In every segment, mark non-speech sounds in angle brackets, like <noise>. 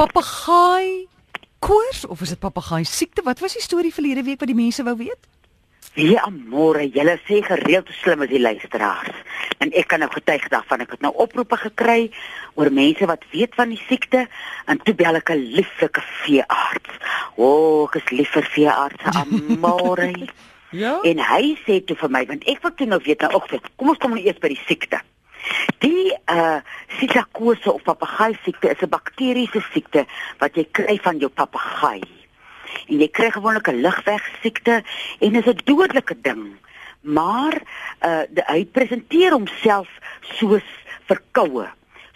papegaai koors of is dit papegaai siekte? Wat was die storie verlede week wat die mense wou weet? Wie amore, julle sê gereeld hoe slim is die luisteraars. En ek kan nou getuig daarvan. Ek het nou oproepe gekry oor mense wat weet van die siekte en toe bel ek 'n lieflike veearts. O, oh, ek is lief vir veeartse amore. <laughs> Ja. En hy sê toe vir my, want ek wil toe nou weet nou, ok, kom ons kom nou eers by die siekte. Die uh sitakose of papegaai siekte is 'n bakteriese siekte wat jy kry van jou papegaai. En jy kry gewoonlik 'n lugweg siekte en is 'n dodelike ding. Maar uh die, hy presenteer homself soos verkoue.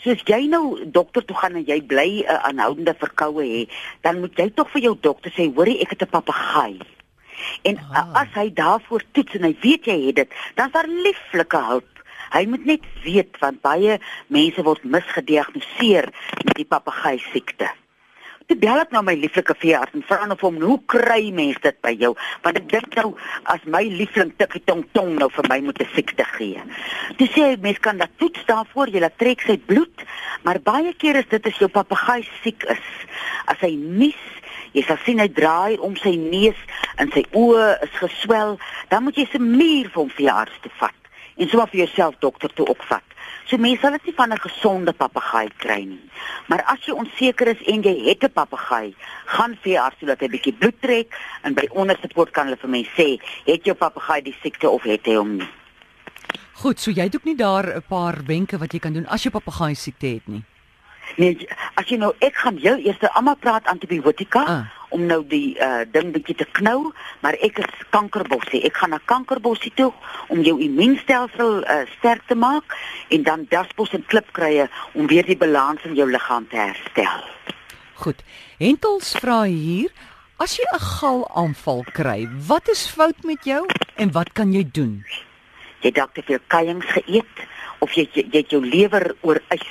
Soos jy nou dokter toe gaan en jy bly 'n uh, aanhoudende verkoue hê, dan moet jy tog vir jou dokter sê, "Hoorie, ek het 'n papegaai." En ah. as hy daarvoor toets en hy weet jy het dit, dan is daar lieflike hulp Hy moet net weet want baie mense word misgediagnoseer met die papegaai siekte. Toe bel ek nou my lieflike veearts en vra nou hom hoe kry mense dit by jou? Want ek dink nou as my liefling tikkie tong tong nou vir my moet 'n siekte gee. Toe sê hy mense kan dat toets daarvoor, jy laat trek sy bloed, maar baie keer is dit as jou papegaai siek is. As hy nies Jy sal sien hy draai om sy neus en sy oë is geswel, dan moet jy se muur vir hom vir arts toe vat en sommer vir jouself dokter toe opvat. So mense sal dit nie van 'n gesonde papegaai kry nie. Maar as jy onseker is en jy het 'n papegaai, gaan veearts toe dat hy bietjie bloed trek en by onderste poort kan hulle vir mense sê, het jou papegaai die siekte of het hy hom nie. Goed, so jy het ook nie daar 'n paar wenke wat jy kan doen as jy papegaai siekte het nie. Nee, as jy nou ek gaan jou eers almal praat antibiotika Ah. Om nou die uh ding bietjie te knou, maar ek is kankerbossie. Ek gaan na kankerbossie toe om jou immuunstelsel uh sterk te maak en dan dasbos en klipkruie om weer die balans in jou liggaam te herstel. Goed. Hentels vra hier, as jy 'n galaanval kry, wat is fout met jou en wat kan jy doen? Jy dalk te veel kuiings geëet of jy jy, jy het jou lewer oorys.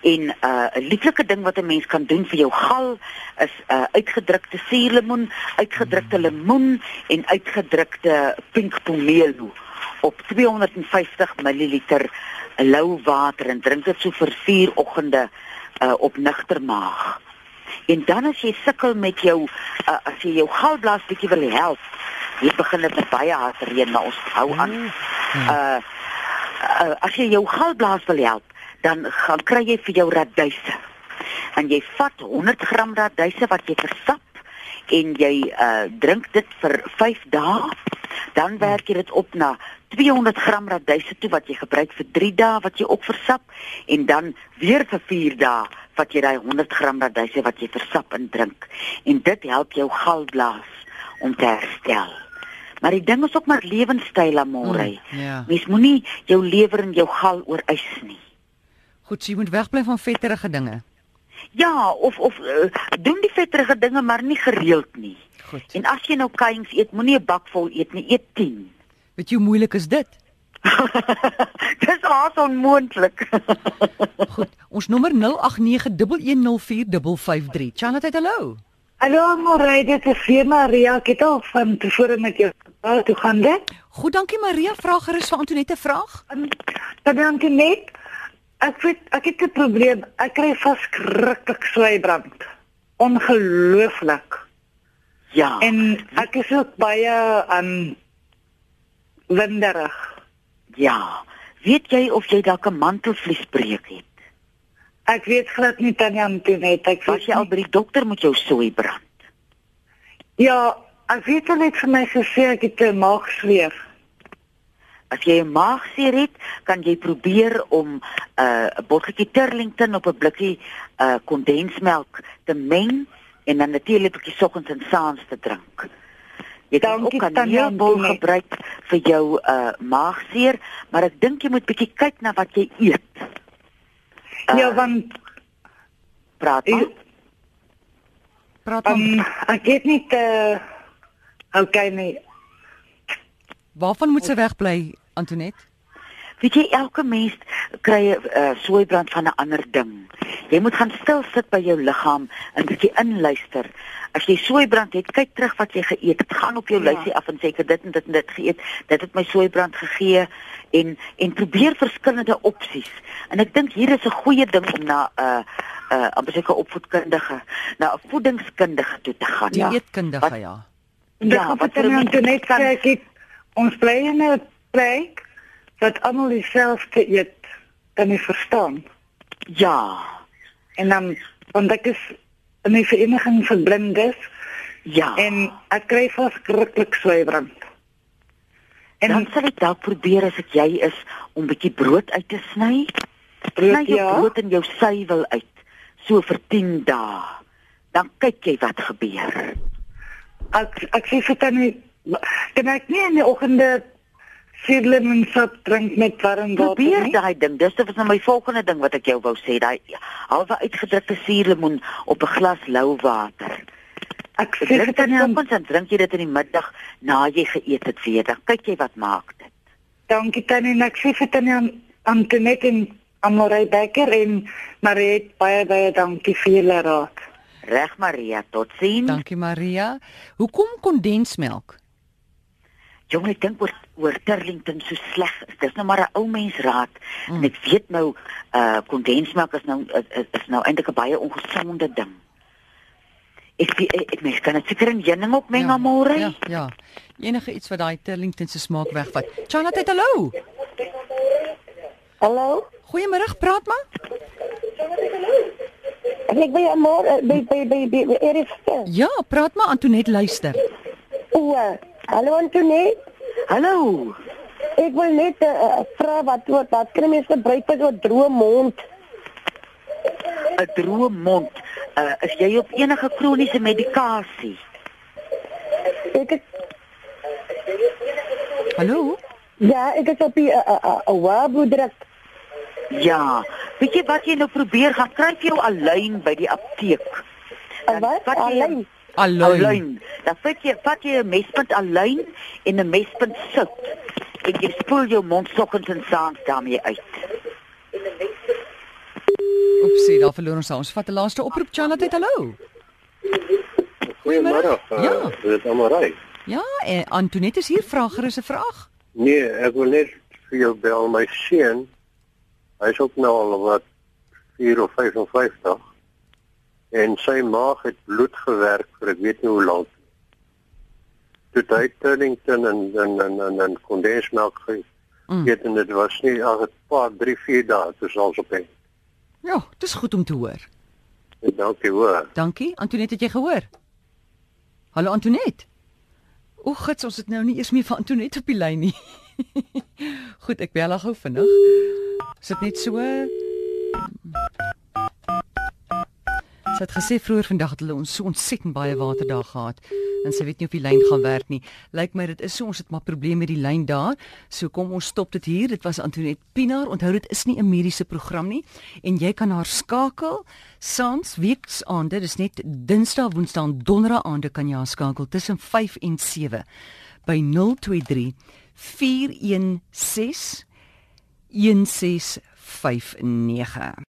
En uh 'n lieflike ding wat 'n mens kan doen vir jou gal is uh uitgedrukte suurlemoen, uitgedrukte lemoen en uitgedrukte pink pomelo op 250 ml lou water en drink dit so vir 4 oggende uh op nigter maag. En dan as jy sukkel met jou uh, as jy jou galblaas bietjie wil help, jy begin dit met baie hard reën, maar ons hou aan. Uh, uh as jy jou galblaas wil help, dan gaan kry jy vir jou radyse. En jy vat 100 gram radyse wat jy versap en jy uh drink dit vir 5 dae. Dan werk jy dit op na 200 gram radyse toe wat jy gebruik vir 3 dae wat jy ook versap en dan weer vir 4 dae vat jy daai 100 gram radyse wat jy versap en drink. En dit help jou galblaas om te herstel. Maar die ding is ook maar lewenstyl amore. Mm, ja. Mens moenie jou lewer en jou gal oorys nie. Goed, so jy moet wegbly van vetterige dinge. Ja, of of uh, doen die vetterige dinge maar nie gereeld nie. Goed. En as jy nou kuiings eet, moenie 'n bak vol eet nie, eet 10. Weet jy hoe moeilik is dit? <laughs> Dis haas onmoontlik. <laughs> Goed. Ons nommer 0891104553. Charlotte, hallo. Hallo Morey, dit is vir Maria. Ek het al van tevore met jou gepraat. Hoe gaan dit? Goed, dankie Maria. Vra gerus vir Antoinette 'n vraag. Dan dankie net. Ek weet ek het 'n probleem. Ek kry verskriklik swybrand. Ongelooflik. Ja. En ek is ook baie aan winderig. ja. Weet jy of jy dalk 'n mantelvliesbreuk het? Ek weet glad nie tannie Antoinette. Ek Was jy al nie- by die dokter met jou sooi brand? Ja, ek weet hulle het vir my gesê ek het 'n maagsweer. As jy 'n maagseer het, kan jy probeer om 'n uh, botteltjie Turlington op 'n blikkie uh kondensmelk te meng en dan natuurlik 'n bietjie soggens en saans te drink. Jy kan Dankie, ook kaneelbol gebruik vir jou uh maagseer, maar ek dink jy moet bietjie kyk na wat jy eet. ja, want Praat maar. ek, Praat maar. um, ek het nie uh okay nee. Waarvan moet sy wegbly, Antoinette? Weet jy elke mens kry 'n uh, soeibrand van 'n ander ding. Jy moet gaan stil sit by jou liggaam en bietjie inluister. As jy soeibrand het, kyk terug wat jy geëet het. Gaan op jou Ja. lysie af en sê ek het dit en dit en dit geëet. Dit het my soeibrand gegee en en probeer verskillende opsies. En ek dink hier is 'n goeie ding om na 'n uh, uh amper seker opvoedkundige na 'n voedingskundige toe te gaan. Die Ja. eetkundige Wat- ja. Ja, wat met toe net kan- ek het- ons bly in 'n plek wat almal dieselfde eet. Kan jy verstaan? Ja. En dan want ek is in die vereniging vir blindes Ja. en ek kry verskriklik swybrand. En dan sal ek dalk probeer as ek jy is om bietjie brood uit te sny. Sny brood jou ja, brood en jou suiwel uit so vir 10 dae. Dan kyk jy wat gebeur. ek ek sê vir tannie kan ek nie in die oggende suurlemonsap drink met warm water Probeer daai ding. Dis is nou my volgende ding wat ek jou wou sê, daai halwe uitgedrukte suurlemoen op 'n glas lou water. Ek sê dit aan- oggends en drink jy dit in die middag na jy geëet het weer. Dan kyk jy wat maak dit. dankie tannie en ek sê vir tannie aan Antoinette en Amorey Becker en Mariet baie baie dankie vir julle raad. Reg Maria, totsiens. Dankie Maria. Hoekom kondensmelk? Jong, ek dink oor oor Turlington so sleg is. Dis nou maar 'n ou mens raad. Mm. En ek weet nou uh kondensmelk is nou is, is- nou eintlik 'n baie ongesonde ding. Ek ek, ek, mens kan dit seker in heuning ook meng ja, môre. Ja, ja. Enige iets wat daai Turlington se smaak wegvat. Charlotte, hallo. Hallo? Goeiemôre, praat maar. Ek by Amor by by by by Eris. Ja, praat maar Antoinette luister. O, hallo Antoinette. Hallo. Ek wil net uh, vra wat wat wat kan mense gebruik vir so droë mond? 'n Droë mond. Uh is jy op enige kroniese medikasie? Ek is, Hallo? ja, ek is op die uh, uh, uh, waarbloeddruk. Ja. Weet jy wat jy nou probeer gaan kry vir jou aluin by die apteek. Uh, wat? Alleen. Aluin. Aluin. Dan vat jy vat jy 'n mespunt aluin en 'n mespunt sout. En jy spoel jou mond soggens en saans daarmee uit. Oepsie, daar verloor ons. Ons vat 'n laaste oproep. Charlotte, hallo. Goeiemôre. Uh, Ja. Dit is almal reg. Ja, en Antoinette is hier vra gerus 'n vraag. Nee, ek wil net vir jou bel my seun. Hy's ook nou al wat 4 of 55 en sy maag het bloed gewerk vir ek weet nie hoe lank. Toe hy Turlington en en en en, en kondensmelk gegee Mm. het en dit was nie al 'n paar 3 4 dae toe sal op hê. Ja, dis goed om te hoor. Dankie hoor. Dankie. Antoinette, het jy gehoor? Hallo Antoinette. O, gits, ons het nou nie eers meer van Antoinette op die lyn nie. <laughs> Goed, ek bel haar gou vinnig. Is dit net so? Sy het gesê vroeër vandag het hulle ons so ontsettend baie water daar gehad en sy weet nie of die lyn gaan werk nie. Lyk my dit is so ons het maar probleme met die lyn daar. So kom ons stop dit hier. Dit was Antoinette Pinaar. Onthou dit is nie 'n mediese program nie en jy kan haar skakel saans weksaande. Dis net Dinsdag, Woensdae en Donderdag aande kan jy haar skakel tussen 5 en 7 by 023 416 1659